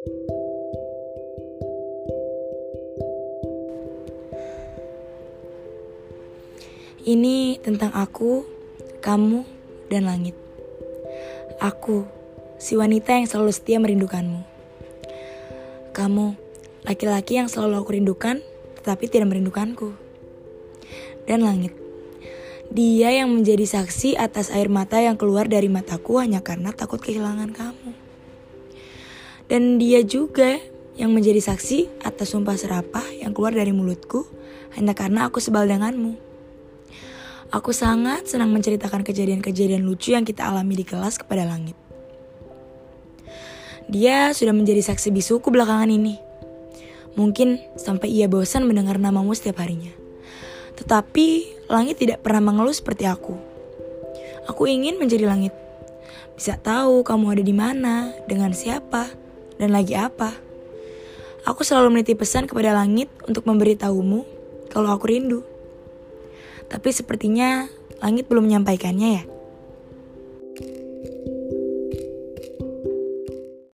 Ini tentang aku, kamu, dan langit. Aku, si wanita yang selalu setia merindukanmu. Kamu, laki-laki yang selalu aku rindukan, tetapi tidak merindukanku. Dan langit, dia yang menjadi saksi atas air mata yang keluar dari mataku hanya karena takut kehilangan kamu. Dan dia juga yang menjadi saksi atas sumpah serapah yang keluar dari mulutku hanya karena aku sebal denganmu. Aku sangat senang menceritakan kejadian-kejadian lucu yang kita alami di kelas kepada langit. Dia sudah menjadi saksi bisuku belakangan ini. Mungkin sampai ia bosan mendengar namamu setiap harinya. Tetapi langit tidak pernah mengeluh seperti aku. Aku ingin menjadi langit. Bisa tahu kamu ada di mana, dengan siapa, dan lagi apa. Aku selalu meniti pesan kepada langit untuk memberitahumu kalau aku rindu. Tapi sepertinya langit belum menyampaikannya ya.